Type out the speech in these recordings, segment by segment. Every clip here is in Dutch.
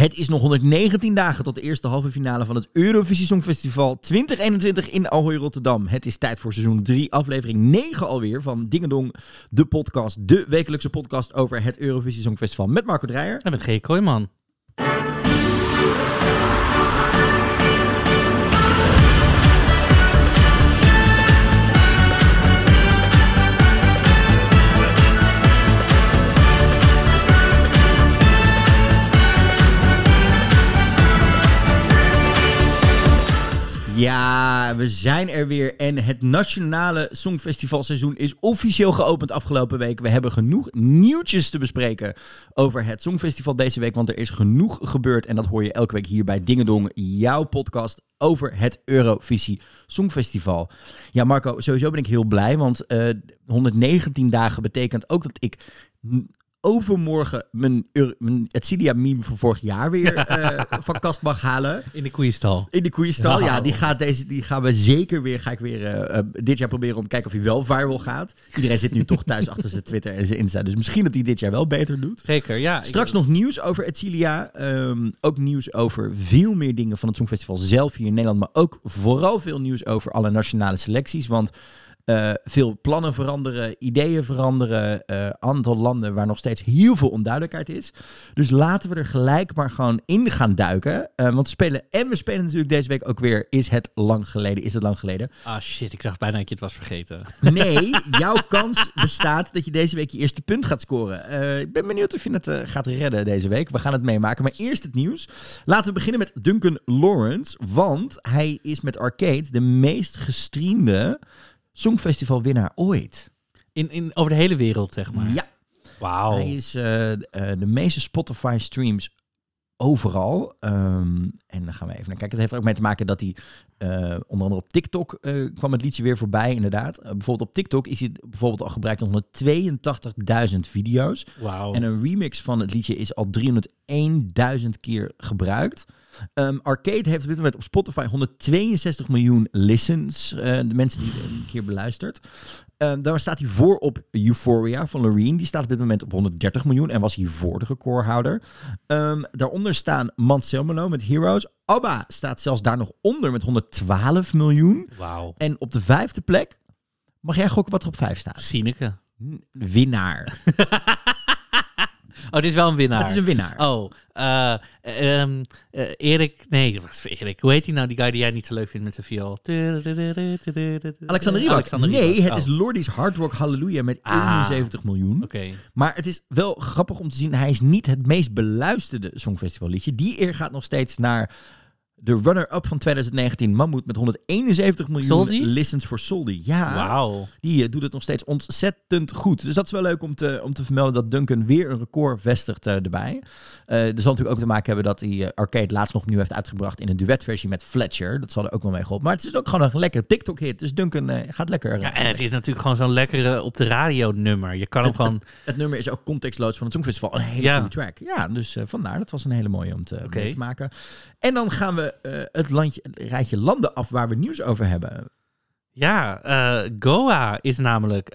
Het is nog 119 dagen tot de eerste halve finale van het Eurovisie Songfestival 2021 in Ahoy Rotterdam. Het is tijd voor seizoen 3, aflevering 9 alweer van Dingedong, de podcast. De wekelijkse podcast over het Eurovisie Songfestival met Marco Dreyer. En met G. Kooijman. Ja, we zijn er weer en het nationale Songfestivalseizoen is officieel geopend afgelopen week. We hebben genoeg nieuwtjes te bespreken over het Songfestival deze week, want er is genoeg gebeurd en dat hoor je elke week hier bij Dingedong, jouw podcast over het Eurovisie Songfestival. Ja, Marco, sowieso ben ik heel blij, want uh, 119 dagen betekent ook dat ik overmorgen mijn, mijn Etcilia meme van vorig jaar weer uh, van kast mag halen. In de koeienstal. In de koeienstal, ja. Die, gaat deze, die gaan we zeker weer, ga ik weer uh, dit jaar proberen om te kijken of hij wel viral gaat. Iedereen zit nu toch thuis achter zijn Twitter en zijn Insta. Dus misschien dat hij dit jaar wel beter doet. Zeker, ja. Straks nog nieuws over Etcilia. Um, ook nieuws over veel meer dingen van het Songfestival zelf hier in Nederland. Maar ook vooral veel nieuws over alle nationale selecties. Want uh, veel plannen veranderen, ideeën veranderen, uh, aantal landen waar nog steeds heel veel onduidelijkheid is. Dus laten we er gelijk maar gewoon in gaan duiken. Uh, want we spelen, en we spelen natuurlijk deze week ook weer, is het lang geleden, is het lang geleden. Ah shit, ik dacht bijna dat je het was vergeten. Nee, jouw kans bestaat dat je deze week je eerste punt gaat scoren. ik ben benieuwd of je het gaat redden deze week. We gaan het meemaken, maar eerst het nieuws. Laten we beginnen met Duncan Lawrence, want hij is met Arcade de meest gestreamde Songfestival-winnaar ooit. In, in, over de hele wereld, zeg maar? Ja. Wauw. Hij is uh, uh, de meeste Spotify-streams overal. Um, en dan gaan we even naar kijken. Het heeft er ook mee te maken dat hij uh, onder andere op TikTok uh, kwam het liedje weer voorbij, inderdaad. Uh, bijvoorbeeld op TikTok is hij bijvoorbeeld al gebruikt in 182.000 video's. Wow. En een remix van het liedje is al 301.000 keer gebruikt. Um, Arcade heeft op dit moment op Spotify 162 miljoen listens. de mensen die een keer beluisterd. Um, daar staat hij voor op Euphoria van Loreen. Die staat op dit moment op 130 miljoen en was hiervoor de recordhouder. Um, daaronder staan Manselmelo met Heroes. ABBA staat zelfs daar nog onder met 112 miljoen. Wauw. En op de vijfde plek, mag jij gokken wat er op vijf staat? Sineke. Winnaar. Oh, dit is wel een winnaar. Het is een winnaar. Oh, uh, um, uh, Erik, nee, wat is Erik? Hoe heet hij nou, die guy die jij niet zo leuk vindt met zijn viool? Alexander Rybak. Alexander nee, het oh. is Lordi's Hard Rock Hallelujah met Ah. 71 miljoen. Oké. Okay. Maar het is wel grappig om te zien, hij is niet het meest beluisterde Songfestival liedje. Die eer gaat nog steeds naar de runner-up van 2019, Mammoet, met 171 miljoen Soldi? listens voor Soldi. Ja, Wauw. die uh, doet het nog steeds ontzettend goed. Dus dat is wel leuk om te, om te vermelden dat Duncan weer een record vestigt uh, erbij. Uh, er zal natuurlijk ook te maken hebben dat hij Arcade laatst nog opnieuw heeft uitgebracht in een duetversie met Fletcher. Dat zal er ook wel mee geholpen. Maar het is ook gewoon een lekker TikTok-hit. Dus Duncan gaat lekker. Ja, en het is natuurlijk gewoon zo'n lekkere op de radio nummer. Je kan hem het, gewoon... Het, het, nummer is ook contextloos van het Songfestival. Een hele Ja. goede track. Ja, dus vandaar. Dat was een hele mooie om te, mee te maken. En dan gaan we het, landje, het rijtje landen af waar we nieuws over hebben. Ja, uh, Goa is namelijk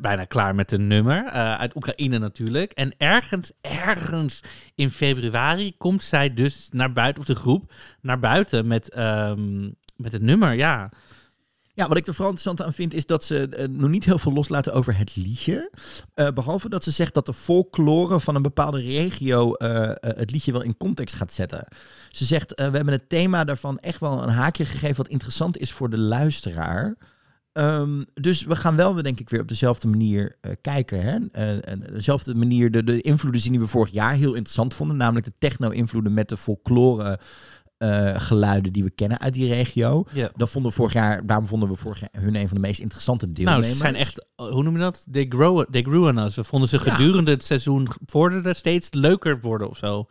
bijna klaar met een nummer. Uit Oekraïne natuurlijk. En ergens, ergens in februari komt zij dus naar buiten, of de groep, naar buiten met, um, met het nummer. Ja. Ja, wat ik er vooral interessant aan vind, is dat ze uh, nog niet heel veel loslaten over het liedje. Uh, behalve dat ze zegt dat de folklore van een bepaalde regio uh, het liedje wel in context gaat zetten. Ze zegt, we hebben het thema daarvan echt wel een haakje gegeven wat interessant is voor de luisteraar. Um, dus we gaan wel, denk ik, weer op dezelfde manier kijken. Hè? Dezelfde manier, de, de invloeden zien die we vorig jaar heel interessant vonden. Namelijk de techno-invloeden met de folklore uh, geluiden die we kennen uit die regio. Ja. Dat vonden we vorig jaar, daarom vonden we vorig jaar hun een van de meest interessante deelnemers. Nou, ze zijn echt, hoe noem je dat? They grow, they grew on us. We vonden ze gedurende ja. het seizoen vorderden steeds leuker worden of zo.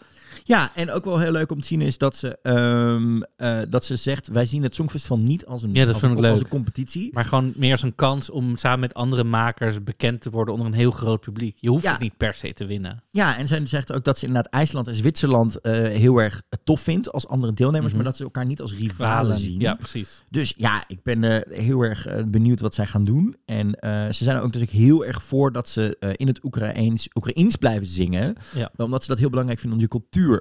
Ja, en ook wel heel leuk om te zien is dat ze, um, uh, dat ze zegt, wij zien het Songfestival niet als een, ja, dat als, vind een, ik leuk. als een competitie. Maar gewoon meer als een kans om samen met andere makers bekend te worden onder een heel groot publiek. Je hoeft Ja. het niet per se te winnen. Ja, en zij zegt ook dat ze inderdaad IJsland en Zwitserland uh, heel erg tof vindt als andere deelnemers, Mhm. maar dat ze elkaar niet als rivalen zien. Ja, precies. Dus ja, ik ben uh, heel erg benieuwd wat zij gaan doen. En ze zijn er ook natuurlijk heel erg voor dat ze in het Oekraïens, Oekraïens blijven zingen. Ja. Omdat ze dat heel belangrijk vinden om die cultuur eh,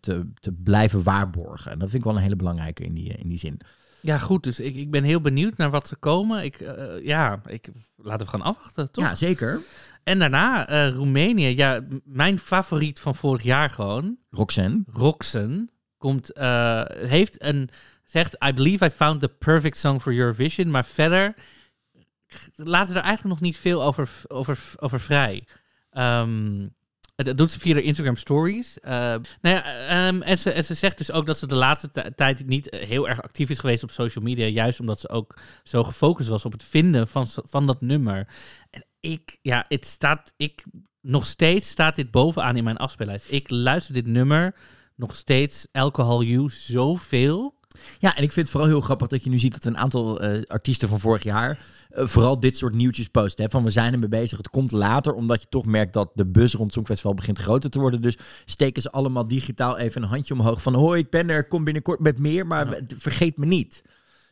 te, te blijven waarborgen. En dat vind ik wel een hele belangrijke in die, in die zin. Ja, goed. Dus ik, ik ben heel benieuwd naar wat ze komen. Ik, eh, ja, ik, laten we gaan afwachten, toch? Ja, zeker. En daarna eh, Roemenië. Ja, mijn favoriet van vorig jaar gewoon. Roxanne. Roxen komt, eh, heeft een, zegt, I believe I found the perfect song for Eurovision. Maar verder laten we er eigenlijk nog niet veel over, over, over vrij. Ehm, het doet ze via de Instagram stories. Eh, nou ehm, en, ze, en ze zegt dus ook dat ze de laatste ti- tijd niet eh, heel erg actief is geweest op social media. Juist omdat ze ook zo gefocust was op het vinden van, van dat nummer. En ik, ja, het staat, ik, nog steeds staat dit bovenaan in mijn afspeellijst. Ik luister dit nummer nog steeds, Alcohol You, zoveel. Ja, en ik vind het vooral heel grappig dat je nu ziet dat een aantal eh, artiesten van vorig jaar eh, vooral dit soort nieuwtjes posten. Hè, van we zijn ermee bezig, het komt later, omdat je toch merkt dat de buzz rond Songfestival begint groter te worden. Dus steken ze allemaal digitaal even een handje omhoog van hoi, ik ben er, kom binnenkort met meer, maar Ja. vergeet me niet.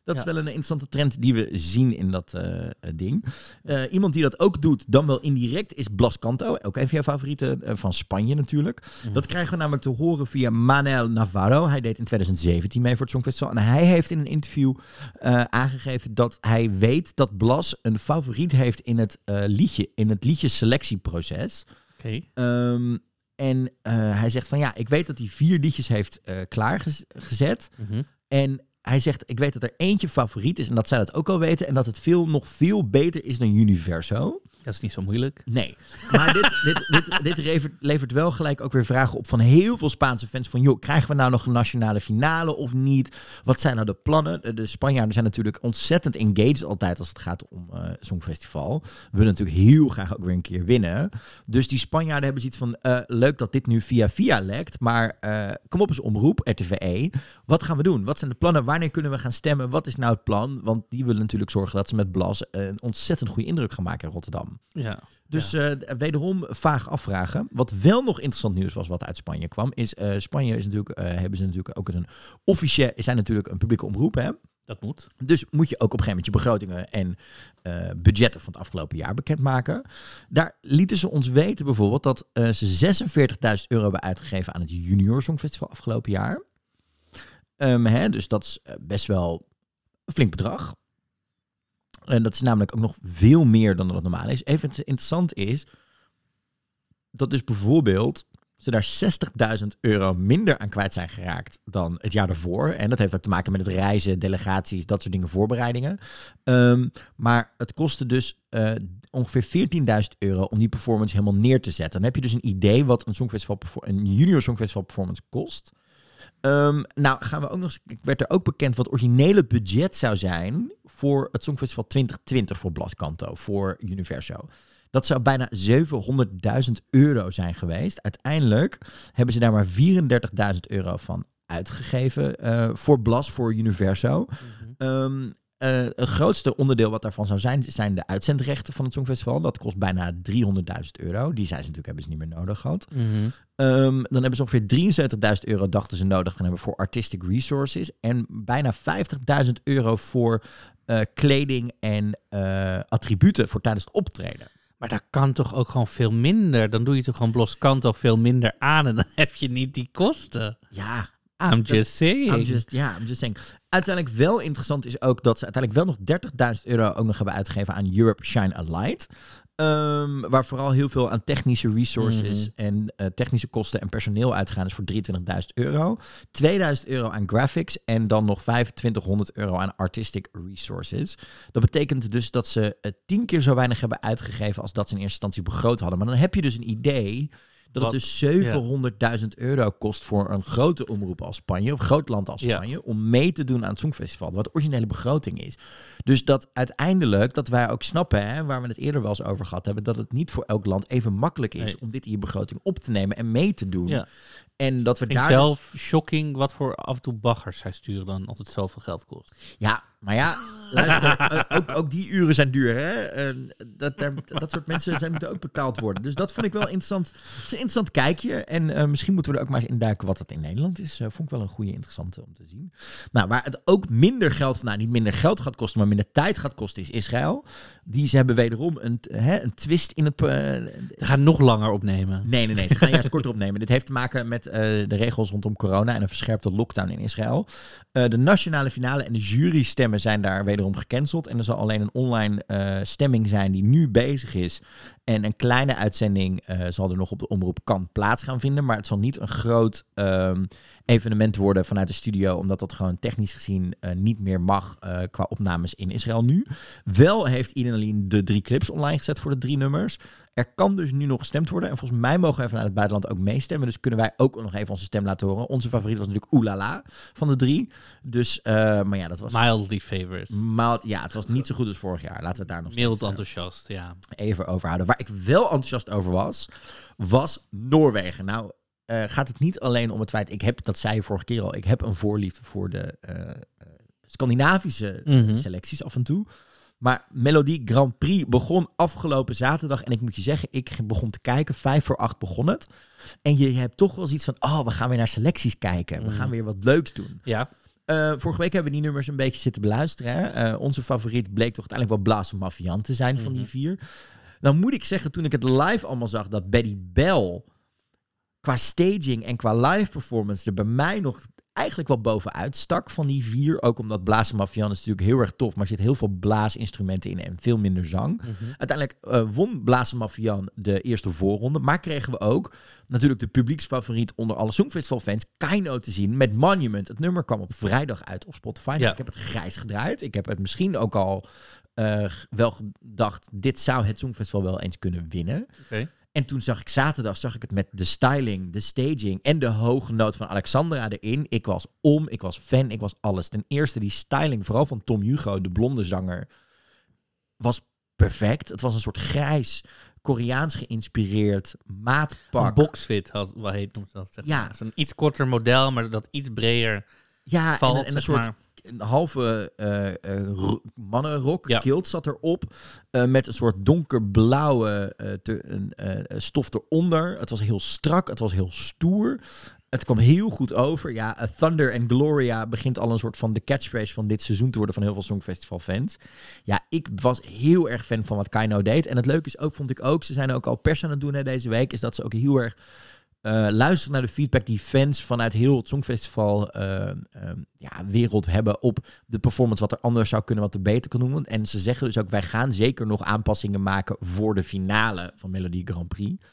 Dat is wel een interessante trend die we zien in dat eh, ding. Eh, iemand die dat ook doet, dan wel indirect, is Blas Canto. Ook een van jouw favorieten eh, van Spanje natuurlijk. Dat krijgen we namelijk te horen via Manel Navarro. Hij deed in 2017 mee voor het Songfestival. En hij heeft in een interview aangegeven dat hij weet dat Blas een favoriet heeft in het liedje, in het liedjeselectieproces. Oké. Ehm, en hij zegt van ja, ik weet dat hij vier liedjes heeft klaargezet. Mhm. En hij zegt, ik weet dat er eentje favoriet is en dat zij dat ook al weten. En dat het veel, nog veel beter is dan Universo. Dat is niet zo moeilijk. Nee, maar dit, dit, dit, dit levert, wel gelijk ook weer vragen op van heel veel Spaanse fans. Van joh, krijgen we nou nog een nationale finale of niet? Wat zijn nou de plannen? De, de Spanjaarden zijn natuurlijk ontzettend engaged altijd als het gaat om eh Songfestival. We willen natuurlijk heel graag ook weer een keer winnen. Dus die Spanjaarden hebben zoiets van, eh, leuk dat dit nu via via lekt. Maar eh, kom op eens omroep, RTVE. Wat gaan we doen? Wat zijn de plannen? Wanneer kunnen we gaan stemmen? Wat is nou het plan? Want die willen natuurlijk zorgen dat ze met Blas een ontzettend goede indruk gaan maken in Rotterdam. Ja. Dus eh, wederom vaag afvragen. Wat wel nog interessant nieuws was wat uit Spanje kwam, is eh, Spanje is natuurlijk, eh, hebben ze natuurlijk ook een officieel, zijn natuurlijk een publieke omroep, hè? Dat moet. Dus moet je ook op een gegeven moment je begrotingen en budgetten van het afgelopen jaar bekendmaken. Daar lieten ze ons weten bijvoorbeeld dat ze 46.000 euro hebben uitgegeven aan het Junior Songfestival afgelopen jaar. Ehm, hè, dus dat is best wel een flink bedrag. En dat is namelijk ook nog veel meer dan dat normaal is. Even interessant is dat dus bijvoorbeeld ze daar 60.000 euro minder aan kwijt zijn geraakt dan het jaar daarvoor. En dat heeft ook te maken met het reizen, delegaties, dat soort dingen, voorbereidingen. Ehm, maar het kostte dus eh, ongeveer 14.000 euro om die performance helemaal neer te zetten. Dan heb je dus een idee wat een, songfestival, een junior songfestival performance kost. Ehm, nou, gaan we ook nog. Ik werd er ook bekend wat origineel het budget zou zijn voor het Songfestival 2020 voor Blas Canto, voor Universo. Dat zou bijna 700.000 euro zijn geweest. Uiteindelijk hebben ze daar maar 34.000 euro van uitgegeven eh, voor Blas, voor Universo. Ehm, eh, het grootste onderdeel wat daarvan zou zijn, zijn de uitzendrechten van het Songfestival. Dat kost bijna 300.000 euro. Die zijn ze natuurlijk hebben ze niet meer nodig gehad. Mhm. Ehm, dan hebben ze ongeveer 73.000 euro dachten ze nodig te hebben voor artistic resources. En bijna 50.000 euro voor eh, kleding en eh, attributen voor tijdens het optreden. Maar dat kan toch ook gewoon veel minder? Dan doe je toch gewoon Blos Kanto veel minder aan en dan heb je niet die kosten. Ja, I'm just saying. I'm just, ja, I'm just saying. Uiteindelijk wel interessant is ook dat ze uiteindelijk wel nog 30.000 euro ook nog hebben uitgegeven aan Europe Shine a Light. Ehm, waar vooral heel veel aan technische resources en eh, technische kosten en personeel uitgaan is voor 23.000 euro. 2000 euro aan graphics en dan nog 2500 euro aan artistic resources. Dat betekent dus dat ze eh, tien keer zo weinig hebben uitgegeven als dat ze in eerste instantie begroot hadden. Maar dan heb je dus een idee dat Wat- het dus 700.000 euro kost voor een grote omroep als Spanje, of groot land als Ja. Spanje, om mee te doen aan het Songfestival, wat de originele begroting is. Dus dat uiteindelijk, dat wij ook snappen, hè, waar we het eerder wel eens over gehad hebben, dat het niet voor elk land even makkelijk is Nee. om dit in je begroting op te nemen en mee te doen. Ja. En dat we Vind daar dus- zelf shocking wat voor af en toe baggers zij sturen dan als het zoveel geld kost. Ja, Maar ja, luister, eh, ook, ook die uren zijn duur, hè? Dat, dat soort mensen zijn moeten ook betaald worden. Dus dat vond ik wel interessant. Het is een interessant kijkje. En eh, misschien moeten we er ook maar eens induiken wat het in Nederland is. Eh, vond ik wel een goede interessante om te zien. Nou, waar het ook minder geld, nou niet minder geld gaat kosten, maar minder tijd gaat kosten, is Israël. Die ze hebben wederom een, hè, een twist in het... We gaan nog langer opnemen. Nee, nee, nee. Ze gaan juist korter opnemen. Dit heeft te maken met de regels rondom corona en een verscherpte lockdown in Israël. De nationale finale en de jurystemmen zijn daar wederom gecanceld. En er zal alleen een online eh, stemming zijn die nu bezig is. En een kleine uitzending eh, zal er nog op de omroep kan plaats gaan vinden. Maar het zal niet een groot ehm, evenement worden vanuit de studio. Omdat dat gewoon technisch gezien eh, niet meer mag eh, qua opnames in Israël nu. Wel heeft Ian Aline de drie clips online gezet voor de drie nummers. Er kan dus nu nog gestemd worden. En volgens mij mogen we vanuit het buitenland ook meestemmen. Dus kunnen wij ook nog even onze stem laten horen. Onze favoriet was natuurlijk Oelala van de drie. Dus, eh, maar ja, dat was... Mildly favorite. Maar ja, het was niet zo goed als vorig jaar. Laten we het daar nog Mild enthousiast, ja. even over houden. Waar ik wel enthousiast over was, was Noorwegen. Nou, eh, gaat het niet alleen om het feit, ik heb, dat zei je vorige keer al, ik heb een voorliefde voor de eh, Scandinavische Mhm. selecties af en toe. Maar Melodie Grand Prix begon afgelopen zaterdag. En ik moet je zeggen, ik begon te kijken. Vijf voor acht begon het. En je hebt toch wel zoiets van, oh, we gaan weer naar selecties kijken. We Mhm. gaan weer wat leuks doen. Ja, Eh, vorige week hebben we die nummers een beetje zitten beluisteren. Hè? Onze favoriet bleek toch uiteindelijk wel Blaas Mafian te zijn van die Mhm. vier. Nou moet ik zeggen, toen ik het live allemaal zag, dat Betty Bell qua staging en qua live performance er bij mij nog eigenlijk wel bovenuit stak van die vier. Ook omdat Blaas Mafian is natuurlijk heel erg tof, maar er zit heel veel blaasinstrumenten in en veel minder zang. Uiteindelijk eh, won Blazen Mafian de eerste voorronde. Maar kregen we ook natuurlijk de publieksfavoriet onder alle Songfestival-fans, Kaino, te zien met Monument. Het nummer kwam op vrijdag uit op Spotify. Ja. Ik heb het grijs gedraaid. Ik heb het misschien ook al eh, wel gedacht, dit zou het Songfestival wel eens kunnen winnen. En toen zag ik zaterdag zag ik het met de styling, de staging en de hoge noot van Alexandra erin. Ik was om, ik was fan, ik was alles. Ten eerste die styling, vooral van Tom Hugo, de blonde zanger, was perfect. Het was een soort grijs, Koreaans geïnspireerd maatpak. Een boxfit had, wat heet dat. Zeg Ja. Zo'n iets korter model, maar dat iets breder ja, valt. en, en een soort maar. Een halve ro- mannenrok, Ja. kilt zat erop, eh, met een soort donkerblauwe te- een, stof eronder. Het was heel strak, het was heel stoer. Het kwam heel goed over. Ja, Thunder and Gloria begint al een soort van de catchphrase van dit seizoen te worden van heel veel Songfestival fans. Ja, ik was heel erg fan van wat Kaino deed. En het leuke is ook, vond ik ook, ze zijn ook al pers aan het doen hè, deze week, is dat ze ook heel erg eh luisteren naar de feedback die fans vanuit heel het Songfestival eh, eh, ja, wereld hebben op de performance, wat er anders zou kunnen, wat er beter kan doen. En ze zeggen dus ook, wij gaan zeker nog aanpassingen maken voor de finale van Melodie Grand Prix.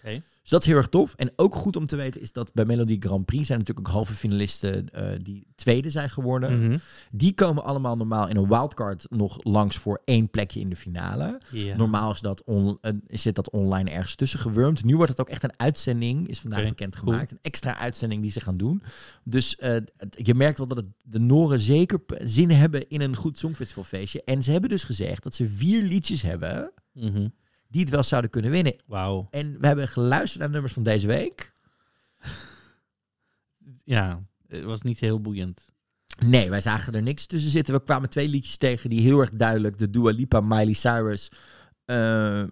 Dus dat is heel erg tof. En ook goed om te weten is dat bij Melodie Grand Prix zijn natuurlijk ook halve finalisten eh, die tweede zijn geworden. Mhm. Die komen allemaal normaal in een wildcard nog langs voor één plekje in de finale. Normaal is dat on, eh, zit dat online ergens tussen gewurmd. Nu wordt het ook echt een uitzending, is vandaag Oké, bekendgemaakt. Een extra uitzending die ze gaan doen. Dus eh, je merkt wel dat het, de Noren zeker zin hebben in een goed Songfestivalfeestje. En ze hebben dus gezegd dat ze vier liedjes hebben Mhm. Die het wel zouden kunnen winnen. Wauw. En we hebben geluisterd naar de nummers van deze week. Ja, het was niet heel boeiend. Nee, wij zagen er niks tussen zitten. We kwamen twee liedjes tegen die heel erg duidelijk de Dua Lipa, Miley Cyrus, eh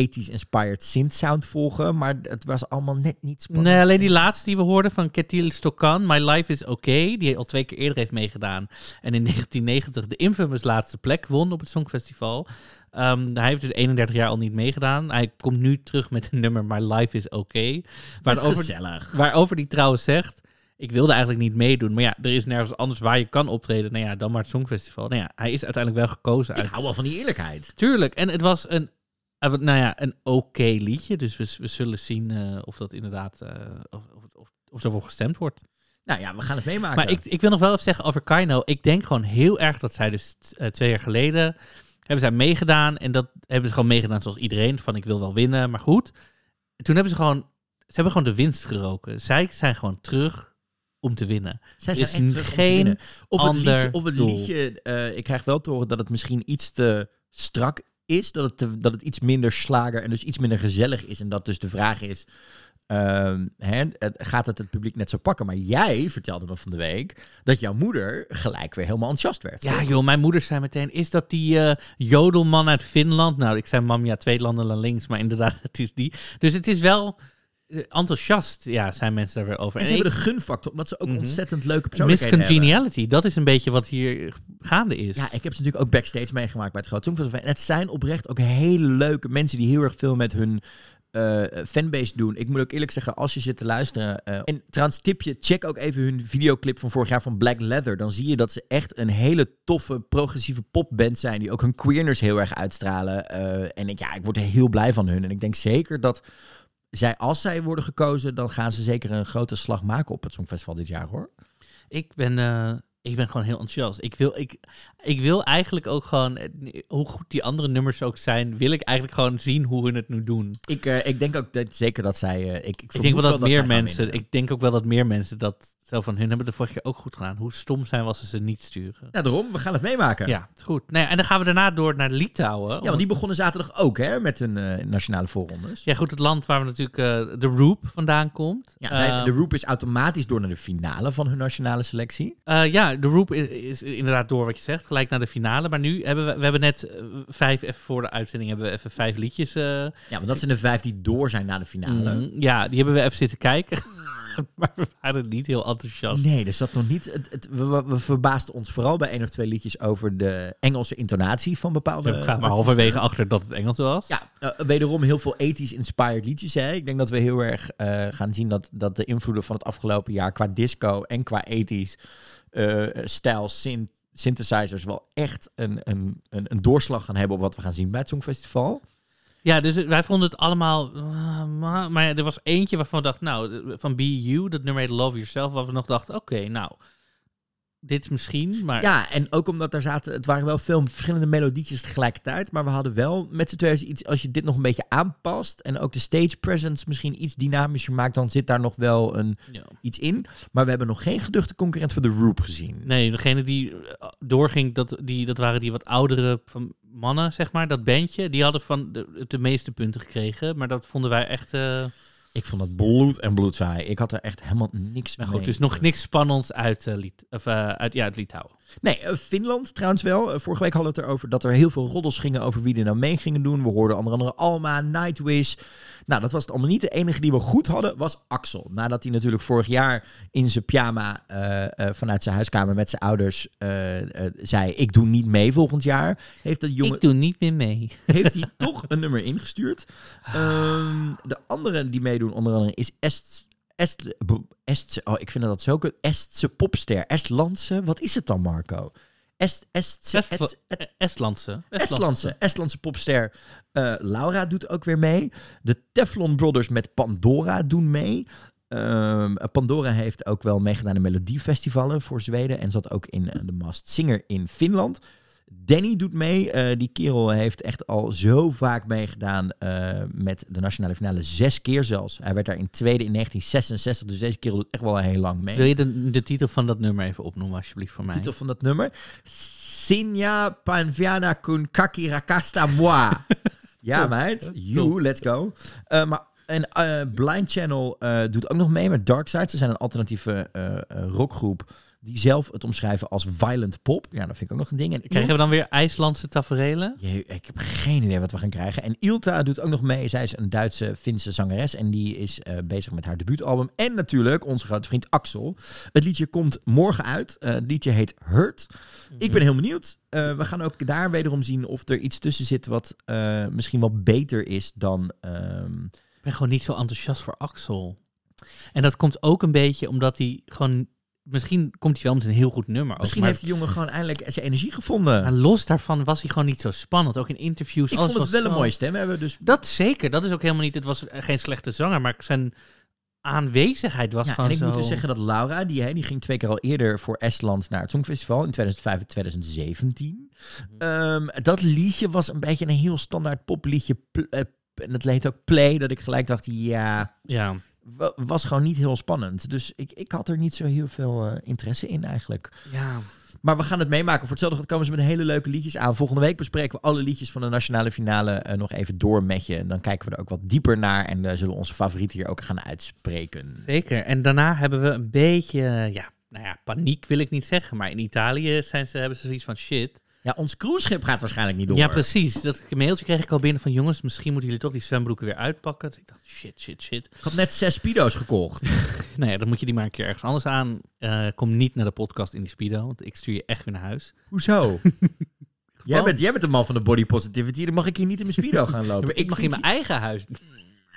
80s inspired synth sound volgen. Maar het was allemaal net niet spannend. Nee, alleen die laatste die we hoorden van Ketil Stokan, My Life is Okay, die al twee keer eerder heeft meegedaan. En in 1990 de infamous laatste plek won op het Songfestival. Ehm, hij heeft dus 31 jaar al niet meegedaan. Hij komt nu terug met een nummer My Life is Okay. Waarover, gezellig. waarover die trouwens zegt, ik wilde eigenlijk niet meedoen. Maar ja, er is nergens anders waar je kan optreden. Nou ja, dan maar het Songfestival. Nou ja, hij is uiteindelijk wel gekozen Ik uit... hou wel van die eerlijkheid. Tuurlijk. En het was een, eh, nou ja, een oké liedje. Dus we, we zullen zien eh, of dat inderdaad, eh, of, of, of, of ervoor gestemd wordt. Nou ja, we gaan het meemaken. Maar ik, ik wil nog wel even zeggen over Kaino. Ik denk gewoon heel erg dat zij dus twee jaar geleden hebben zij meegedaan. En dat hebben ze gewoon meegedaan zoals iedereen. Van ik wil wel winnen, maar goed. Toen hebben ze gewoon, ze hebben gewoon de winst geroken. Zij zijn gewoon terug om te winnen. Zij zijn is echt terug om te geen winnen. Of het ander liedje, of het liedje eh, ik krijg wel te horen dat het misschien iets te strak is. Dat het, te- dat het iets minder slager en dus iets minder gezellig is. En dat dus de vraag is, ehm, hè, gaat het het publiek net zo pakken. Maar jij vertelde me van de week dat jouw moeder gelijk weer helemaal enthousiast werd. Ja, joh, mijn moeder zei meteen: Is dat die eh, jodelman uit Finland? Nou, ik zei: Mam, ja, twee landen naar links, maar inderdaad, het is die. Dus het is wel eh, enthousiast, ja, zijn mensen daar weer over. En ze En hebben de gunfactor, omdat ze ook Mhm. ontzettend leuke persoonlijkheden hebben. Miscongeniality, dat is een beetje wat hier gaande is. Ja, ik heb ze natuurlijk ook backstage meegemaakt bij het Groot Songfestival. En het zijn oprecht ook hele leuke mensen die heel erg veel met hun eh, fanbase doen. Ik moet ook eerlijk zeggen, als je zit te luisteren... eh, en trouwens, tipje, check ook even hun videoclip van vorig jaar van Black Leather. Dan zie je dat ze echt een hele toffe, progressieve popband zijn... die ook hun queerness heel erg uitstralen. Eh, en ik, ja, ik word heel blij van hun. En ik denk zeker dat zij, als zij worden gekozen... dan gaan ze zeker een grote slag maken op het Songfestival dit jaar, hoor. Ik ben, eh, ik ben gewoon heel enthousiast. Ik wil, ik, ik wil eigenlijk ook gewoon, eh, hoe goed die andere nummers ook zijn, wil ik eigenlijk gewoon zien hoe hun het nu doen. Ik, eh, ik denk ook dat, zeker dat zij... eh, ik, ik, Ik denk wel dat, meer mensen, ik denk ook wel dat meer mensen dat zo van hun hebben de vorige keer ook goed gedaan. Hoe stom zijn was ze ze niet sturen. Ja, daarom. We gaan het meemaken. Ja, goed. Nou ja, en dan gaan we daarna door naar Litouwen. Ja, want die begonnen zaterdag ook hè, met hun eh, nationale voorrondes. Ja, goed, het land waar we natuurlijk eh, de Roop vandaan komt. Ja, zij, Eh, de Roop is automatisch door naar de finale van hun nationale selectie. eh, ja, de Roop is, is inderdaad door wat je zegt, gelijk naar de finale. Maar nu hebben we, we hebben net vijf, even voor de uitzending, hebben we even vijf liedjes Ja, want dat zijn de vijf die door zijn naar de finale. Mm, ja, die hebben we even zitten kijken. maar we waren niet heel enthousiast. Nee, er zat nog niet. Het, het, we, verbaasden ons vooral bij één of twee liedjes over de Engelse intonatie van bepaalde. we kwamen halverwege achter dat het Engels was. Ja, eh, wederom heel veel ethisch inspired liedjes. Hè? Ik denk dat we heel erg eh, gaan zien dat, dat de invloeden van het afgelopen jaar qua disco en qua ethisch eh stijl, syn- synthesizers wel echt een, een, een, een doorslag gaan hebben op wat we gaan zien bij het Songfestival. Ja, dus wij vonden het allemaal... eh, maar, er was eentje waarvan we dachten, nou, van Be You, dat nummer heet Love Yourself, waar we nog dachten, oké, nou, dit is misschien, maar... Ja, en ook omdat er zaten, het waren wel veel verschillende melodietjes tegelijkertijd, maar we hadden wel met z'n tweeën iets, als je dit nog een beetje aanpast en ook de stage presence misschien iets dynamischer maakt, dan zit daar nog wel een, Ja. iets in. Maar we hebben nog geen geduchte concurrent voor de Roop gezien. Nee, degene die eh, doorging, dat, die, dat waren die wat oudere van mannen, zeg maar, dat bandje. Die hadden van de, de meeste punten gekregen, maar dat vonden wij echt... eh, Ik vond het bloed en bloed saai. Ik had er echt helemaal niks maar mee. goed, dus nog niks spannends uit, eh, Liet, of, eh, uit, ja, uit Litouwen. Nee, eh, Finland trouwens wel. Eh, vorige week hadden we het erover dat er heel veel roddels gingen over wie er nou mee gingen doen. We hoorden onder andere Alma, Nightwish. Nou, dat was het allemaal niet. De enige die we goed hadden was Axel. Nadat hij natuurlijk vorig jaar in zijn pyjama eh, vanuit zijn huiskamer met zijn ouders zei... ik doe niet mee volgend jaar. Heeft dat jongen Ik doe niet meer mee. heeft hij toch een nummer ingestuurd. Ehm, de andere die meedoen onder andere is Est... Est, Estse, oh, ik vind dat zo kut. Estse popster. Estlandse, wat is het dan, Marco? Est, Estse, Est- Est- Estlandse. Estlandse, Estlandse popster eh, Laura doet ook weer mee. De Teflon Brothers met Pandora doen mee. Ehm, Pandora heeft ook wel meegedaan in melodiefestivalen voor Zweden en zat ook in eh, de Masked Singer in Finland. Danny doet mee. Eh, die kerel heeft echt al zo vaak meegedaan eh, met de nationale finale. Zes keer zelfs. Hij werd daar in tweede in 1966. Dus deze kerel doet echt wel heel lang mee. Wil je de, de titel van dat nummer even opnoemen, alsjeblieft, voor mij? titel van dat nummer. Sinja Panviana kun kaki rakasta moi. ja, meid. You, let's go. Eh, maar en Blind Channel doet ook nog mee met Dark Side. Ze zijn een alternatieve rockgroep die zelf het omschrijven als violent pop. Ja, dat vind ik ook nog een ding. En Krijgen we dan weer IJslandse taferelen? Jee, ik heb geen idee wat we gaan krijgen. En Ilta doet ook nog mee. Zij is een Duitse Finse zangeres. En die is eh, bezig met haar debuutalbum. En natuurlijk onze grote vriend Axel. Het liedje komt morgen uit. Eh, het liedje heet Hurt. Ik ben heel benieuwd. Eh, we gaan ook daar wederom zien of er iets tussen zit... wat misschien wel beter is dan... ehm, Ik ben gewoon niet zo enthousiast voor Axel. En dat komt ook een beetje omdat hij gewoon... Misschien komt hij wel met een heel goed nummer. ook, misschien maar, heeft die jongen gewoon eindelijk zijn energie gevonden. maar los daarvan was hij gewoon niet zo spannend. Ook in interviews. ik alles vond het wel een mooie stem hebben. Dus Dat zeker. Dat is ook helemaal niet... Het was geen slechte zanger, maar zijn aanwezigheid was Ja, gewoon en ik zo... moet dus zeggen dat Laura, die, hè, die ging twee keer al eerder voor Estland naar het Songfestival in 2005 en 2017. Mhm. Ehm, dat liedje was een beetje een heel standaard popliedje. Pl- eh, en dat heet ook Play, dat ik gelijk dacht, ja, Ja, was gewoon niet heel spannend. Dus ik, ik had er niet zo heel veel eh, interesse in eigenlijk. Ja, Maar we gaan het meemaken. Voor hetzelfde gaat komen ze met hele leuke liedjes aan. Volgende week bespreken we alle liedjes van de nationale finale eh, nog even door met je. En dan kijken we er ook wat dieper naar. En eh, zullen we onze favorieten hier ook gaan uitspreken. zeker. En daarna hebben we een beetje, ja, nou ja, paniek wil ik niet zeggen. Maar in Italië zijn ze, hebben ze zoiets van shit. Ja, ons cruiseschip gaat waarschijnlijk niet door. Ja, precies. Dat mailtje kreeg ik al binnen van jongens, misschien moeten jullie toch die zwembroeken weer uitpakken. Dus ik dacht, shit, shit, shit. Ik had net zes Spido's gekocht. Nou ja, dan moet je die maar een keer ergens anders aan. Eh, kom niet naar de podcast in die speedo, want ik stuur je echt weer naar huis. Hoezo? jij, bent, jij bent de man van de body positivity. Dan mag ik hier niet in mijn Spido gaan Ja, lopen. maar ik mag in mijn eigen huis.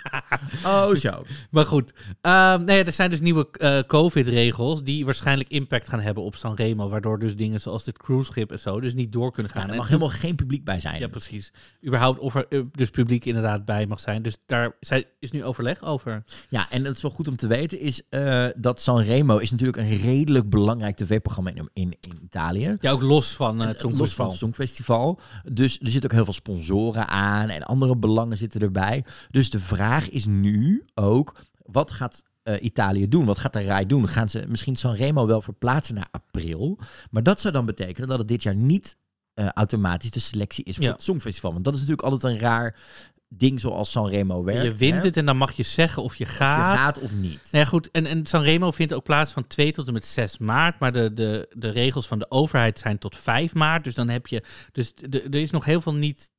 Oh, zo. Maar goed, Ehm, nee, er zijn dus nieuwe eh, COVID-regels die waarschijnlijk impact gaan hebben op Sanremo, waardoor dus dingen zoals dit cruiseschip en zo dus niet door kunnen gaan. Ja, er En mag helemaal geen publiek bij zijn. Ja, precies. Überhaupt of er eh, dus publiek inderdaad bij mag zijn. Dus daar zij- is nu overleg over. Ja, en het is wel goed om te weten is eh, dat Sanremo is natuurlijk een redelijk belangrijk tv-programma in, in, in Italië. Ja, ook los van het En, los van Songfestival. het Songfestival. Dus er zitten ook heel veel sponsoren aan en andere belangen zitten erbij. Dus de vraag is nu ook, wat gaat eh, Italië doen? Wat gaat de RAI doen? Gaan ze misschien Sanremo wel verplaatsen naar april? Maar dat zou dan betekenen dat het dit jaar niet eh, automatisch de selectie is voor Ja. het Songfestival. Want dat is natuurlijk altijd een raar ding zoals Sanremo werkt. Je wint hè? het en dan mag je zeggen of je Of gaat. je gaat of niet. Nou ja, goed. En, en Sanremo vindt ook plaats van 2 tot en met 6 maart. Maar de, de, de regels van de overheid zijn tot 5 maart. Dus dan heb je. Dus de- er is nog heel veel niet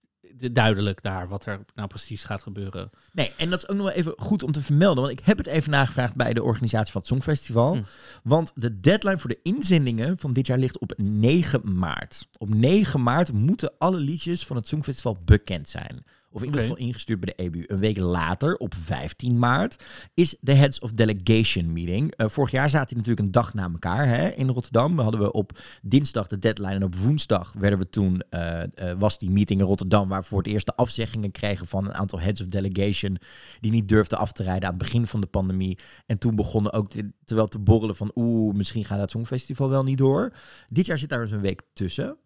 duidelijk daar wat er nou precies gaat gebeuren. Nee, en dat is ook nog wel even goed om te vermelden. Want ik heb het even nagevraagd bij de organisatie van het Songfestival. Hm. Want de deadline voor de inzendingen van dit jaar ligt op 9 maart. Op 9 maart moeten alle liedjes van het Songfestival bekend zijn. Of in ieder geval ingestuurd bij de EBU. Een week later, op 15 maart, is de Heads of Delegation meeting. Eh, vorig jaar zaten die natuurlijk een dag na elkaar hè, in Rotterdam. We hadden we op dinsdag de deadline en op woensdag werden we toen, eh, eh, was die meeting in Rotterdam, waar we voor het eerst de afzeggingen kregen van een aantal Heads of Delegation die niet durfden af te rijden aan het begin van de pandemie. En toen begonnen ook te, terwijl te borrelen van oeh, misschien gaat het Songfestival wel niet door. Dit jaar zit daar dus een week tussen.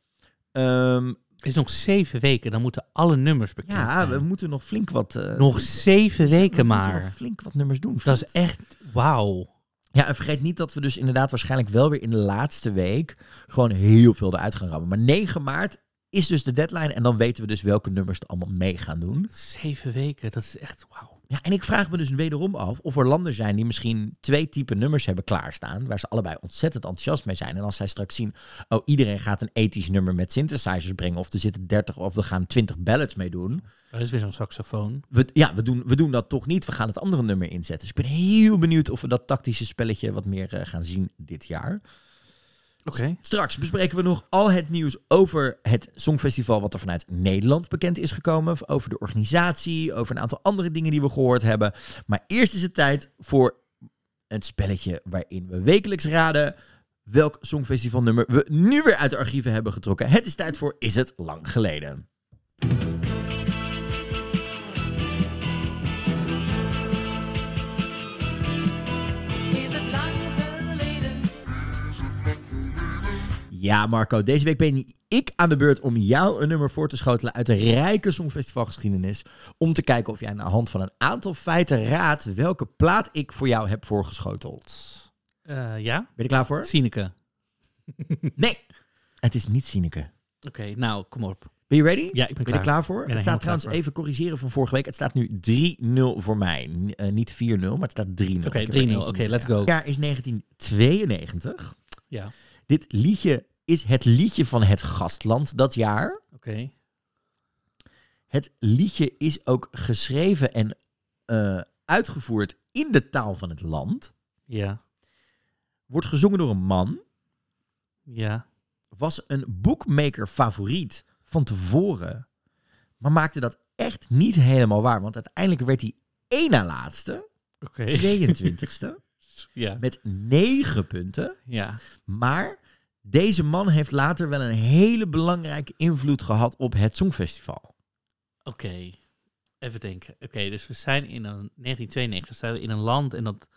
Ehm, Het is nog 7 weken. Dan moeten alle nummers bekend ja, zijn. we moeten nog flink wat... eh, nog 7 we weken maar. nog flink wat nummers doen. Dat is echt wauw. Ja, en vergeet niet dat we dus inderdaad waarschijnlijk wel weer in de laatste week gewoon heel veel eruit gaan rammen. Maar 9 maart is dus de deadline en dan weten we dus welke nummers er allemaal mee gaan doen. 7 weken, dat is echt wauw. Ja, en ik vraag me dus wederom af of er landen zijn die misschien twee typen nummers hebben klaarstaan, waar ze allebei ontzettend enthousiast mee zijn. En als zij straks zien, oh, iedereen gaat een ethisch nummer met synthesizers brengen, of er zitten 30 of er gaan 20 ballads mee doen. Dat is weer zo'n saxofoon. We, ja, we doen, we doen dat toch niet. We gaan het andere nummer inzetten. Dus ik ben heel benieuwd of we dat tactische spelletje wat meer eh, gaan zien dit jaar. Straks bespreken we nog al het nieuws over het Songfestival wat er vanuit Nederland bekend is gekomen. Over de organisatie, over een aantal andere dingen die we gehoord hebben. Maar eerst is het tijd voor een spelletje waarin we wekelijks raden welk Songfestivalnummer we nu weer uit de archieven hebben getrokken. Het is tijd voor Is het lang geleden? Ja, Marco, deze week ben ik aan de beurt om jou een nummer voor te schotelen uit de rijke Songfestivalgeschiedenis. Om te kijken of jij aan de hand van een aantal feiten raadt welke plaat ik voor jou heb voorgeschoteld. Eh, ja? Ben je klaar voor? Sineke. Nee, het is niet Sineke. Oké, nou, kom op. Ben je ready? Ja, ik ben Ben klaar. klaar voor? ben het staat trouwens even corrigeren van vorige week. Het staat nu 3-0 voor mij. Eh, niet 4-0, maar het staat 3-0. Oké, Ik heb 3-0. er eentje Oké, let's go. Het jaar is 1992. Ja, Dit liedje is het liedje van het gastland dat jaar. oké. Het liedje is ook geschreven en eh, uitgevoerd in de taal van het land. Ja, Wordt gezongen door een man. ja. Was een boekmaker favoriet van tevoren. Maar maakte dat echt niet helemaal waar. Want uiteindelijk werd hij één na laatste. Oké. 22ste. Ja, met 9 punten. ja. Maar deze man heeft later wel een hele belangrijke invloed gehad op het Songfestival. Oké. Even denken. Oké, dus we zijn in een 1992 zijn we in een land en dat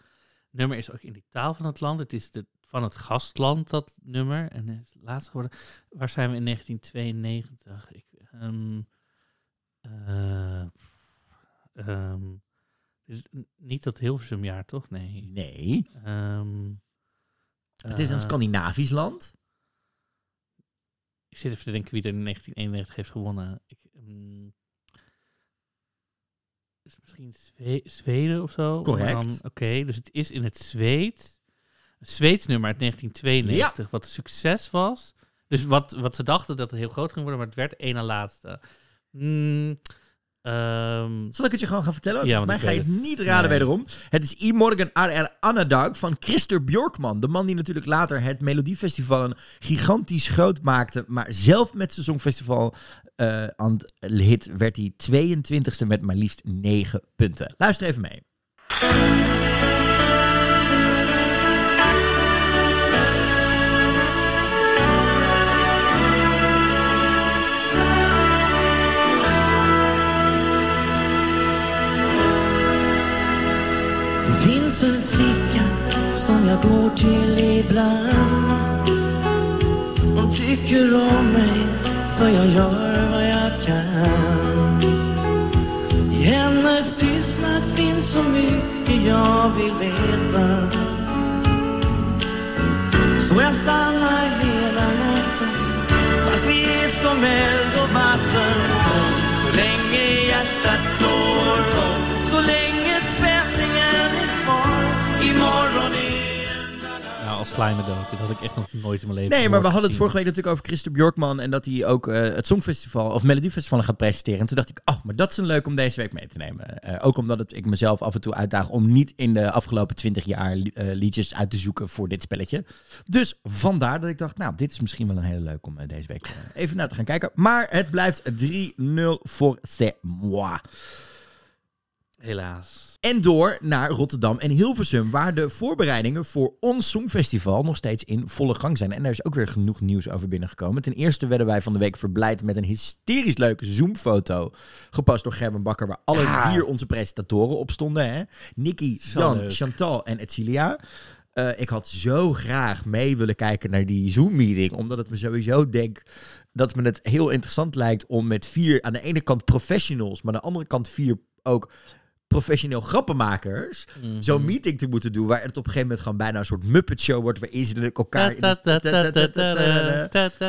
nummer is ook in de taal van het land. Het is de, van het gastland, dat nummer. En het is laatst geworden. Waar zijn we in 1992? Ik, ehm, er is n- niet dat Hilversumjaar, toch? Nee. Nee, Ehm, het is een eh, Scandinavisch land. Ik zit even te denken wie er in 1991 heeft gewonnen. Ik, mm, is misschien Zwe- Zweden of zo? Correct. Oké, dus het is in het Zweeds. Een Zweeds nummer uit 1992, wat een succes was. Dus wat, wat ze dachten dat het heel groot ging worden, maar het werd één na laatste. Mm, ehm, Zal ik het je gewoon gaan vertellen? Want Ja, volgens mij ga je het niet raden Nee. wederom. Het is I Morgan R.R. Anadag van Christer Bjorkman. De man die natuurlijk later het Melodiefestival een gigantisch groot maakte. Maar zelf met zijn Songfestival eh aan het hit werd hij 22e met maar liefst 9 punten. Luister even mee. Det finns en flicka som jag går till ibland. Hon tycker om mig för jag gör vad jag kan. I hennes tystnad finns så mycket jag vill veta. Så jag stannar hela natten fast vi är som eld och vatten. Så länge hjärtat als slijmendood. Dit had ik echt nog nooit in mijn leven Nee, maar we hadden het vorige week natuurlijk over Christer Bjorkman. En dat hij ook eh, het Songfestival of Melodiefestival gaat presenteren. En toen dacht ik, oh, maar dat is een leuk om deze week mee te nemen. Eh, ook omdat het, ik mezelf af en toe uitdaag om niet in de afgelopen twintig jaar li- eh, liedjes uit te zoeken voor dit spelletje. Dus vandaar dat ik dacht, nou, dit is misschien wel een hele leuk om deze week even naar te gaan kijken. Maar het blijft 3-0 voor c'est moi. Helaas. En door naar Rotterdam en Hilversum, waar de voorbereidingen voor ons Songfestival nog steeds in volle gang zijn. En er is ook weer genoeg nieuws over binnengekomen. Ten eerste werden wij van de week verblijd met een hysterisch leuke Zoom-foto. Gepost door Gerben Bakker, waar alle Ja. vier onze presentatoren op stonden. Hè? Nicky, Zo Jan, leuk. Chantal en Etcilia. Eh, ik had zo graag mee willen kijken naar die Zoom-meeting, omdat het me sowieso denk dat me het heel interessant lijkt om met vier, aan de ene kant professionals, maar aan de andere kant vier ook professioneel grappenmakers Mhm. zo'n meeting te moeten doen, waar het op een gegeven moment gewoon bijna een soort Muppet Show wordt, waarin ze elkaar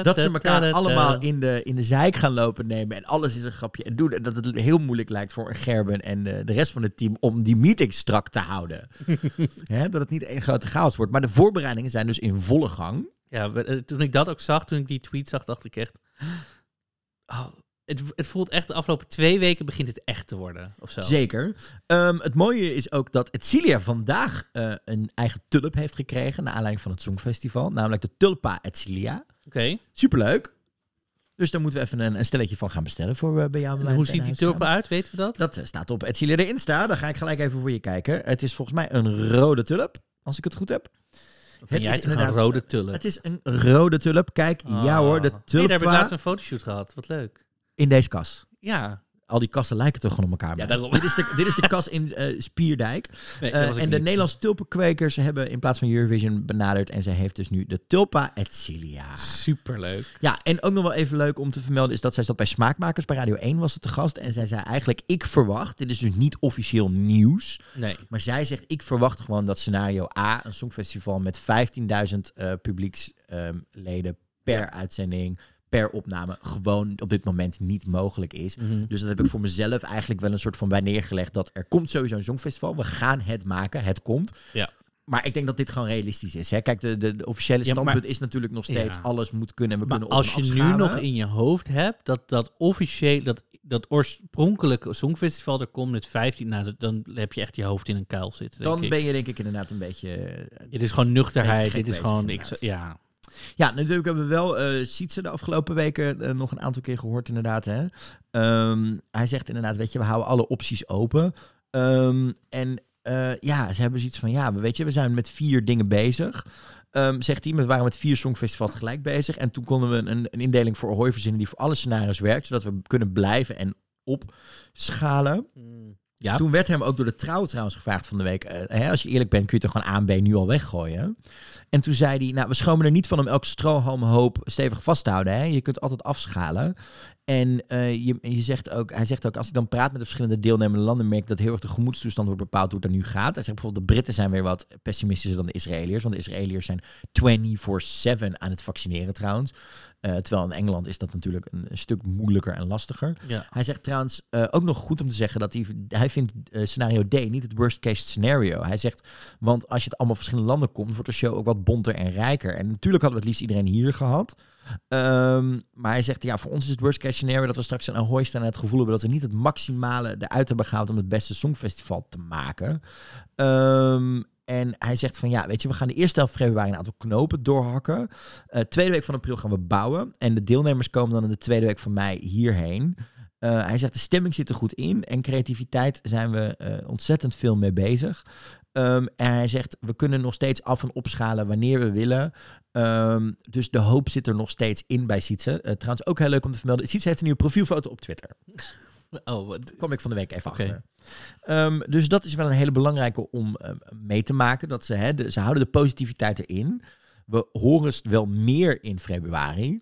dat ze elkaar allemaal in de, in de zeik gaan lopen nemen en alles is een grapje en doen. En dat het heel moeilijk lijkt voor Gerben en de, de rest van het team om die meeting strak te houden. Hè, dat het niet één grote chaos wordt. Maar de voorbereidingen zijn dus in volle gang. Ja, eh, toen ik dat ook zag, toen ik die tweet zag, dacht ik echt... Oh, het, het voelt echt, de afgelopen twee weken begint het echt te worden. Of zo. Zeker. Ehm, het mooie is ook dat Etcilia vandaag eh, een eigen tulp heeft gekregen. Naar aanleiding van het Songfestival. Namelijk de Tulpa Etcilia. Oké. Superleuk. Dus daar moeten we even een, een stelletje van gaan bestellen voor eh, bij jou. En hoe ziet die tulpen uit, weten we dat? Dat eh, staat op Etcilia de Insta. Dan ga ik gelijk even voor je kijken. Het is volgens mij een rode tulp. Als ik het goed heb. En jij is een rode tulp? Het is een rode tulp. Kijk, ja hoor. De Ah. Nee, daar heb ik tulpa laatst een fotoshoot gehad. Wat leuk. In deze kas. Ja. Al die kassen lijken toch gewoon op elkaar. Ja, daarom. Dit is de, dit is de kas in eh, Spierdijk. Nee, Eh, en de niet. Nederlandse tulpenkwekers hebben in plaats van Eurovision benaderd. En zij heeft dus nu de Tulpa Etcilia. Superleuk. Ja, en ook nog wel even leuk om te vermelden is dat zij zat bij Smaakmakers. Bij Radio 1 was het te gast. En zij zei eigenlijk, ik verwacht, dit is dus niet officieel nieuws. Nee. Maar zij zegt, ik verwacht gewoon dat scenario A, een songfestival met 15.000 eh publieksleden per uitzending, per opname, gewoon op dit moment niet mogelijk is. Mhm. Dus dat heb ik voor mezelf eigenlijk wel een soort van bij neergelegd. Dat er komt sowieso een songfestival. We gaan het maken. Het komt. Ja. Maar ik denk dat dit gewoon realistisch is. Hè? Kijk, de, de, de officiële Ja, maar- standpunt is natuurlijk nog steeds... Ja. alles moet kunnen. We Maar kunnen als en je nu nog in je hoofd hebt dat dat officieel, dat, dat oorspronkelijke songfestival er komt met 15, nou, dan heb je echt je hoofd in een kuil zitten. Denk Dan ik. ben je denk ik inderdaad een beetje... eh, Dit is gewoon nuchterheid. Dit is gewoon, ik, ja. Ja, natuurlijk hebben we wel eh Sietse de afgelopen weken eh, nog een aantal keer gehoord inderdaad. Hè? Ehm, hij zegt inderdaad, weet je, we houden alle opties open. Ehm, en eh, ja, ze hebben zoiets van, ja, weet je, we zijn met vier dingen bezig. Ehm, zegt hij, we waren met vier songfestivals tegelijk bezig. En toen konden we een, een indeling voor Ahoy verzinnen die voor alle scenario's werkt. Zodat we kunnen blijven en opschalen. Ja, Toen werd hem ook door de trouw trouwens gevraagd van de week. hè, als je eerlijk bent, kun je toch gewoon A en B nu al weggooien. En toen zei hij, nou, we schomen er niet van om elke strohalmhoop stevig vast te houden. Hè? Je kunt altijd afschalen. En eh, je, je zegt ook, hij zegt ook, als ik dan praat met de verschillende deelnemende landen, merk ik dat heel erg de gemoedstoestand wordt bepaald hoe het er nu gaat. Hij zegt bijvoorbeeld, de Britten zijn weer wat pessimistischer dan de Israëliërs, want de Israëliërs zijn 24-7 aan het vaccineren trouwens. Eh, terwijl in Engeland is dat natuurlijk een, een stuk moeilijker en lastiger. Ja. Hij zegt trouwens eh, ook nog goed om te zeggen dat hij, hij vindt scenario D niet het worst case scenario. Hij zegt, want als je het allemaal verschillende landen komt, wordt de show ook wat bonter en rijker. En natuurlijk hadden we het liefst iedereen hier gehad. Ehm, maar hij zegt, ja, voor ons is het worst case scenario dat we straks in Ahoy staan en het gevoel hebben dat we niet het maximale eruit hebben gehaald om het beste songfestival te maken. Ehm, en hij zegt van ja, weet je, we gaan de eerste helft februari een aantal knopen doorhakken. Eh tweede week van april gaan we bouwen. En de deelnemers komen dan in de tweede week van mei hierheen. Eh, hij zegt de stemming zit er goed in en creativiteit zijn we eh, ontzettend veel mee bezig. Ehm, en hij zegt we kunnen nog steeds af en opschalen wanneer we willen. Ehm, dus de hoop zit er nog steeds in bij Sietse. Eh, trouwens ook heel leuk om te vermelden. Sietse heeft een nieuwe profielfoto op Twitter. Oh, wat- Kom ik van de week even achter. Ehm, dus dat is wel een hele belangrijke om mee te maken. Dat ze, hè, de, ze houden de positiviteit erin. We horen het wel meer in februari.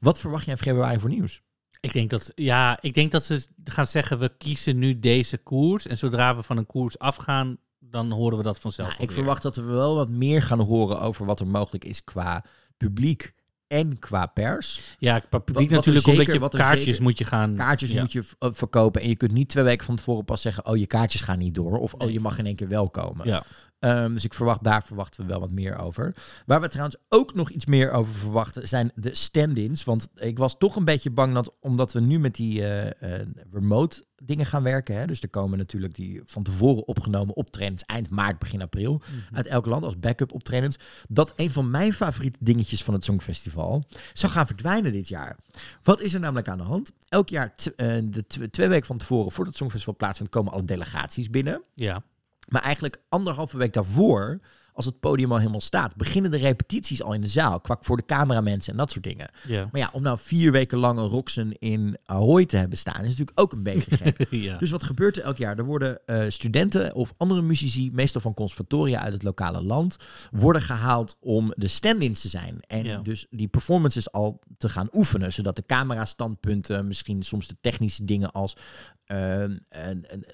Wat verwacht jij in februari voor nieuws? Ik denk dat, ja, ik denk dat ze gaan zeggen, we kiezen nu deze koers. En zodra we van een koers afgaan, dan horen we dat vanzelf. Nou, ik verwacht dat we wel wat meer gaan horen over wat er mogelijk is qua publiek en qua pers. Ja, qua publiek wat natuurlijk, zeker- omdat je wat kaartjes zeker- moet je gaan... Kaartjes ja. moet je eh, verkopen en je kunt niet twee weken van tevoren pas zeggen... oh, je kaartjes gaan niet door of oh, je mag in één keer wel komen. Ja. Ehm, dus ik verwacht, daar verwachten we wel wat meer over. Waar we trouwens ook nog iets meer over verwachten zijn de stand-ins. Want ik was toch een beetje bang dat, omdat we nu met die eh, eh, remote dingen gaan werken. Hè, dus er komen natuurlijk die van tevoren opgenomen optredens eind maart, begin april. Mhm. Uit elk land als backup optredens. Dat een van mijn favoriete dingetjes van het Songfestival zou gaan verdwijnen dit jaar. Wat is er namelijk aan de hand? Elk jaar, eh, de tw- twee weken van tevoren, voordat het Songfestival plaatsvindt, komen alle delegaties binnen. ja. Maar eigenlijk anderhalve week daarvoor, als het podium al helemaal staat, beginnen de repetities al in de zaal. Kwak voor de cameramensen en dat soort dingen. Maar ja, om nou vier weken lang een Roxen in Ahoy te hebben staan, is natuurlijk ook een beetje gek. ja. Dus wat gebeurt er elk jaar? Er worden eh, studenten of andere muzici, meestal van conservatoria uit het lokale land, worden gehaald om de stand-ins te zijn. En dus die performances al te gaan oefenen, zodat de camera-standpunten, misschien soms de technische dingen als eh, en- en- en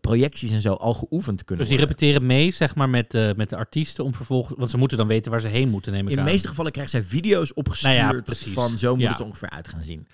projecties en zo al geoefend kunnen Dus die worden. repeteren mee, zeg maar, met, eh, met de artiesten om vervolgens... Want ze moeten dan weten waar ze heen moeten, neem ik In de aan. meeste gevallen krijgen zij video's opgestuurd Nou ja, precies. van zo moet Ja. het er ongeveer uit gaan zien.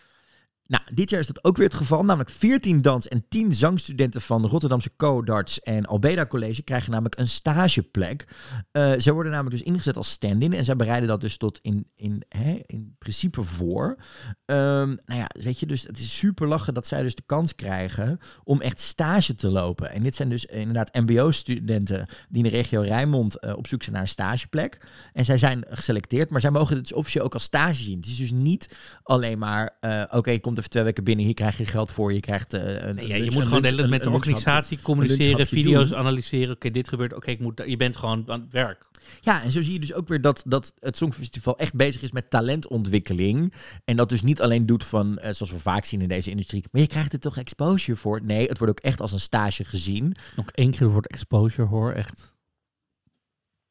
Nou, dit jaar is dat ook weer het geval. Namelijk 14 dans- en 10 zangstudenten van de Rotterdamse Co-Darts en Albeda College krijgen namelijk een stageplek. Eh zij worden namelijk dus ingezet als stand-in en zij bereiden dat dus tot in, in, hè, in principe voor. Ehm, nou ja, weet je, dus het is super lachen dat zij dus de kans krijgen om echt stage te lopen. En dit zijn dus inderdaad mbo-studenten die in de regio Rijnmond eh, op zoek zijn naar een stageplek. En zij zijn geselecteerd, maar zij mogen dit dus officieel ook als stage zien. Het is dus niet alleen maar, eh, oké, komt even twee weken binnen, hier krijg je geld voor, je krijgt eh, een Nee, ja, een je moet een gewoon de lunch- hele tijd met de een- een organisatie communiceren, video's doen. analyseren. Oké, dit gebeurt. Oké, ik moet. je bent gewoon aan het werk. Ja, en zo zie je dus ook weer dat, dat het Songfestival echt bezig is met talentontwikkeling. En dat dus niet alleen doet van, eh, zoals we vaak zien in deze industrie, maar je krijgt er toch exposure voor. Nee, het wordt ook echt als een stage gezien. Nog één keer woord exposure hoor, echt.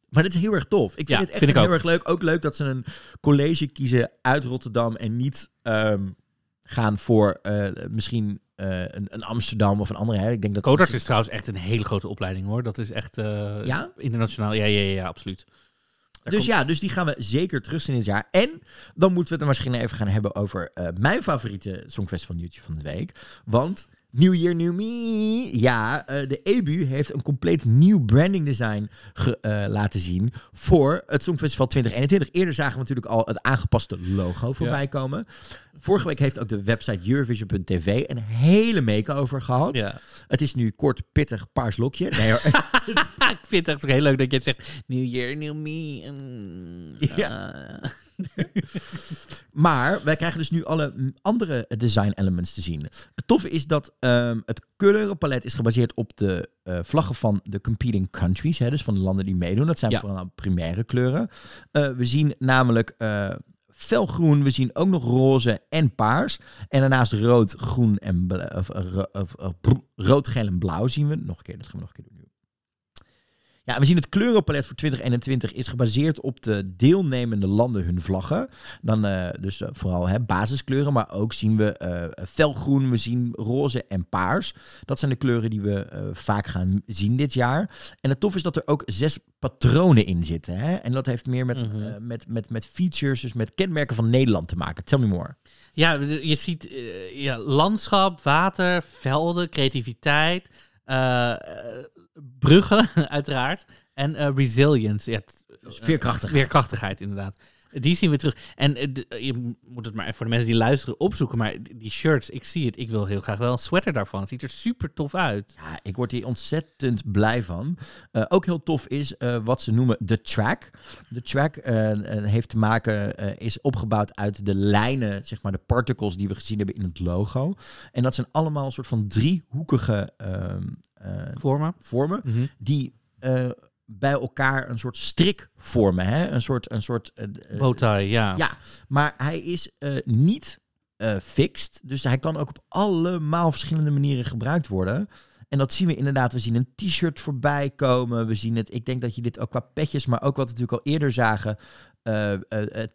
Maar dit is heel erg tof. Ik vind Ja, het echt vind ik heel ook. erg leuk. Ook leuk dat ze een college kiezen uit Rotterdam en niet ehm, gaan voor eh, misschien eh, een, een Amsterdam of een andere. Hè. Ik denk dat Codarts is trouwens echt een hele grote opleiding hoor. Dat is echt eh, Ja? internationaal. Ja, ja, ja, ja, absoluut. Daar Dus komt- ja, dus die gaan we zeker terugzien dit jaar. En dan moeten we het er misschien even gaan hebben over mijn favoriete Songfestival nieuwtje van de week. Want New Year, New Me. Ja, de EBU heeft een compleet nieuw branding design ge- laten zien voor het Songfestival 2021. Eerder zagen we natuurlijk al het aangepaste logo voorbij komen. Vorige week heeft ook de website Eurovision.tv een hele make-over gehad. Ja. Het is nu kort, pittig, paars lokje. Nee ik vind het echt heel leuk dat je zegt, New Year, New Me. mm, Ja. Maar wij krijgen dus nu alle andere design elements te zien. Het toffe is dat ehm, het kleurenpalet is gebaseerd op de eh, vlaggen van de competing countries. Hè, dus van de landen die meedoen. Dat zijn Ja. vooral primaire kleuren. Eh, we zien namelijk eh, felgroen. We zien ook nog roze en paars. En daarnaast rood, groen en of, rood, geel en blauw zien we. Nog een keer, dat gaan we nog een keer doen. Ja, we zien het kleurenpalet voor 2021 is gebaseerd op de deelnemende landen hun vlaggen. Dan eh, dus eh, vooral hè, basiskleuren, maar ook zien we eh, felgroen, we zien roze en paars. Dat zijn de kleuren die we vaak gaan zien dit jaar. En het tof is dat er ook zes patronen in zitten. Hè? En dat heeft meer met, Mhm. met, met, met features, dus met kenmerken van Nederland te maken. Tell me more. Ja, je ziet ja, landschap, water, velden, creativiteit, eh, eh, bruggen uiteraard en eh, resilience. Ja, Dus eh, veerkrachtigheid. Veerkrachtigheid, inderdaad. Die zien we terug. En eh, d- je moet het maar even voor de mensen die luisteren opzoeken. Maar die shirts, ik zie het. Ik wil heel graag wel een sweater daarvan. Het ziet er super tof uit. Ja, ik word hier ontzettend blij van. Eh, ook heel tof is eh, wat ze noemen de track. De track eh, eh, heeft te maken, eh, is opgebouwd uit de lijnen, zeg maar de particles die we gezien hebben in het logo. En dat zijn allemaal een soort van driehoekige ehm, eh, Voor me. vormen die eh, bij elkaar een soort strik vormen. Hè? Een soort, een soort Bowtie, ja. ja, maar hij is eh, niet eh, fixed. Dus hij kan ook op allemaal verschillende manieren gebruikt worden. En dat zien we inderdaad. We zien een t-shirt voorbij komen. We zien het. Ik denk dat je dit ook qua petjes, maar ook wat we natuurlijk al eerder zagen.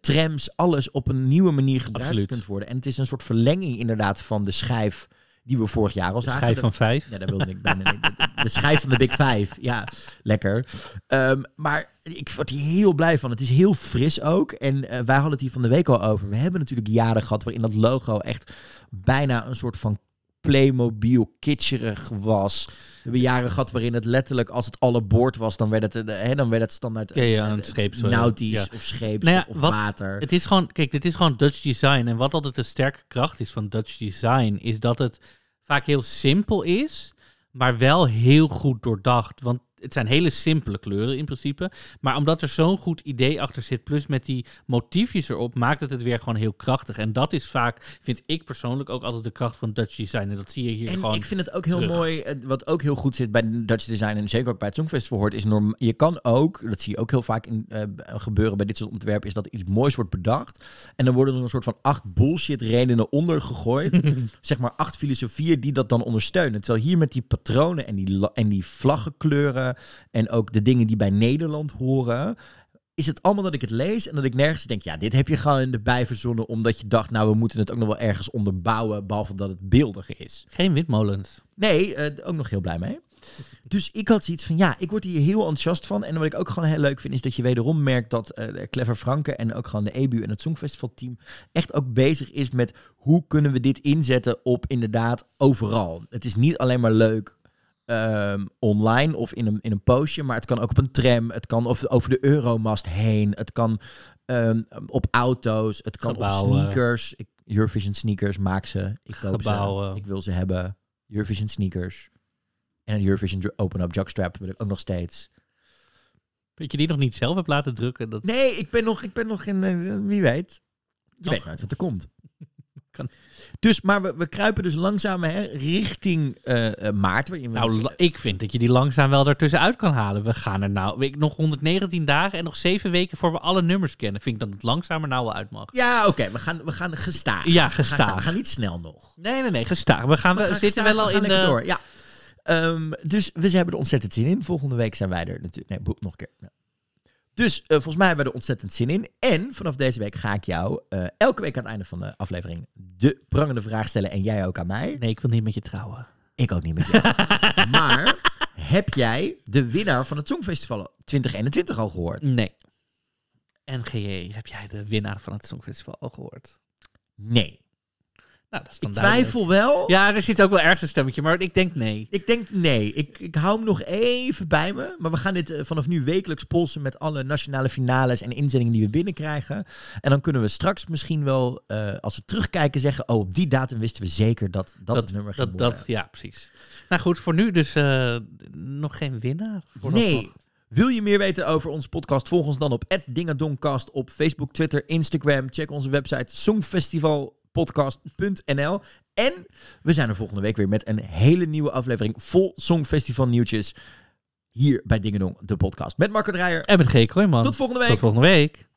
trams, alles op een nieuwe manier gebruikt Absoluut. kunt worden. En het is een soort verlenging inderdaad van de schijf die we vorig jaar al De zagen. schijf De- van vijf. ja, daar wilde ik bijna De schijf van de Big Five. Ja, lekker. Ehm, maar ik word hier heel blij van. Het is heel fris ook. En eh, wij hadden het hier van de week al over. We hebben natuurlijk jaren gehad waarin dat logo echt bijna een soort van Playmobil kitscherig was. We hebben jaren gehad waarin het letterlijk, als het alle boord was, dan werd het, eh, hè, dan werd het standaard Ja, ja, een eh, scheeps, nautisch ja. of scheeps Nou of wat- water. Het is gewoon, kijk, dit is gewoon Dutch design. En wat altijd de sterke kracht is van Dutch design, is dat het vaak heel simpel is, maar wel heel goed doordacht. Want het zijn hele simpele kleuren in principe. Maar omdat er zo'n goed idee achter zit, plus met die motiefjes erop, maakt het het weer gewoon heel krachtig. En dat is vaak, vind ik persoonlijk, ook altijd de kracht van Dutch design. En dat zie je hier En gewoon. ik vind het ook heel terug. mooi, eh, wat ook heel goed zit bij Dutch Design en zeker ook bij het Songfestival hoort, is norm je kan ook, dat zie je ook heel vaak in, eh, gebeuren bij dit soort ontwerpen, is dat iets moois wordt bedacht en dan worden er een soort van acht bullshit redenen onder gegooid, zeg maar acht filosofieën die dat dan ondersteunen. Terwijl hier met die patronen en die, en die vlaggenkleuren en ook de dingen die bij Nederland horen, is het allemaal dat ik het lees en dat ik nergens denk, ja, dit heb je gewoon erbij verzonnen omdat je dacht, nou, we moeten het ook nog wel ergens onderbouwen, behalve dat het beeldig is. Geen windmolens. Nee, eh, ook nog heel blij mee. Dus ik had zoiets van, ja, ik word hier heel enthousiast van. En wat ik ook gewoon heel leuk vind, is dat je wederom merkt dat eh, Clever Franke en ook gewoon de EBU en het Songfestival team echt ook bezig is met hoe kunnen we dit inzetten op inderdaad overal. Het is niet alleen maar leuk ehm, online of in een, in een postje, maar het kan ook op een tram, het kan over, over de Euromast heen, het kan ehm, op auto's, het kan Gebouwen. op sneakers. Ik, Eurovision sneakers, maak ze. Ik koop Gebouwen. ze. Ik wil ze hebben. Eurovision sneakers. En een Eurovision dr- Open Up Jockstrap wil ik ook nog steeds. Dat je die nog niet zelf hebt laten drukken. Dat... Nee, ik ben nog, ik ben nog in, eh, wie weet. Je weet nooit wat er komt. Kan. Dus, maar we, we kruipen dus langzaam hè, richting eh, eh, maart. waarin we Nou, ik vind dat je die langzaam wel ertussenuit kan halen. We gaan er nou ik, nog 119 dagen en nog 7 weken voor we alle nummers kennen. Vind ik dat het langzamer nou wel uit mag. ja, oké, we, gaan, we gaan gestaag. Ja, We gaan, gestaag. we gaan niet snel nog. Nee, nee, nee, gestaag. We, gaan, we, We gaan zitten gestaag, wel al in de... door. Ja. Ehm, dus we hebben er ontzettend zin in. Volgende week zijn wij er natuurlijk. Nee, boep, nog een keer. Dus eh, volgens mij hebben we er ontzettend zin in. En vanaf deze week ga ik jou eh, elke week aan het einde van de aflevering de prangende vraag stellen. En jij ook aan mij. Nee, ik wil niet met je trouwen. Ik ook niet met jou. maar heb jij de winnaar van het Songfestival 2021 al gehoord? Nee. NGE, heb jij de winnaar van het Songfestival al gehoord? Nee. Nou, dat is Ik dan duidelijk. twijfel wel. Ja, er zit ook wel ergens een stemmetje, maar ik denk nee. Ik denk nee. Ik, ik hou hem nog even bij me. Maar we gaan dit eh, vanaf nu wekelijks polsen met alle nationale finales en inzendingen die we binnenkrijgen. En dan kunnen we straks misschien wel, eh, als we terugkijken, zeggen: Oh, op die datum wisten we zeker dat dat, het nummer ging dat, dat, Ja, precies. Nou goed, voor nu dus eh, nog geen winnaar. Nee. Wil je meer weten over onze podcast? Volg ons dan op @dingadoncast op Facebook, Twitter, Instagram. Check onze website songfestivalpodcast.nl. En we zijn er volgende week weer met een hele nieuwe aflevering vol Songfestival nieuwtjes hier bij Dingedong, de podcast. Met Marco Dreyer. En met G. Kooijman. Tot volgende week. Tot volgende week.